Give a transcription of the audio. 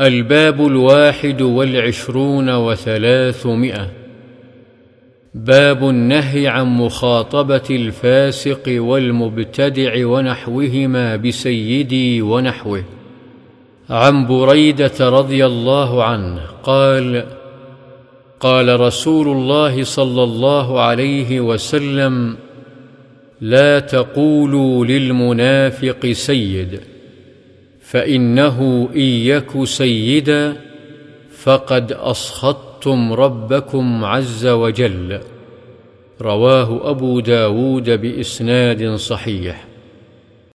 الباب الواحد والعشرون وثلاثمائة. باب النهي عن مخاطبة الفاسق والمبتدع ونحوهما بسيدي ونحوه. عن بريدة رضي الله عنه قال قال رسول الله صلى الله عليه وسلم لا تقولوا للمنافق سيد. فإنه إن يك سيدا فقد أسخطتم ربكم عز وجل. رواه أبو داود بإسناد صحيح.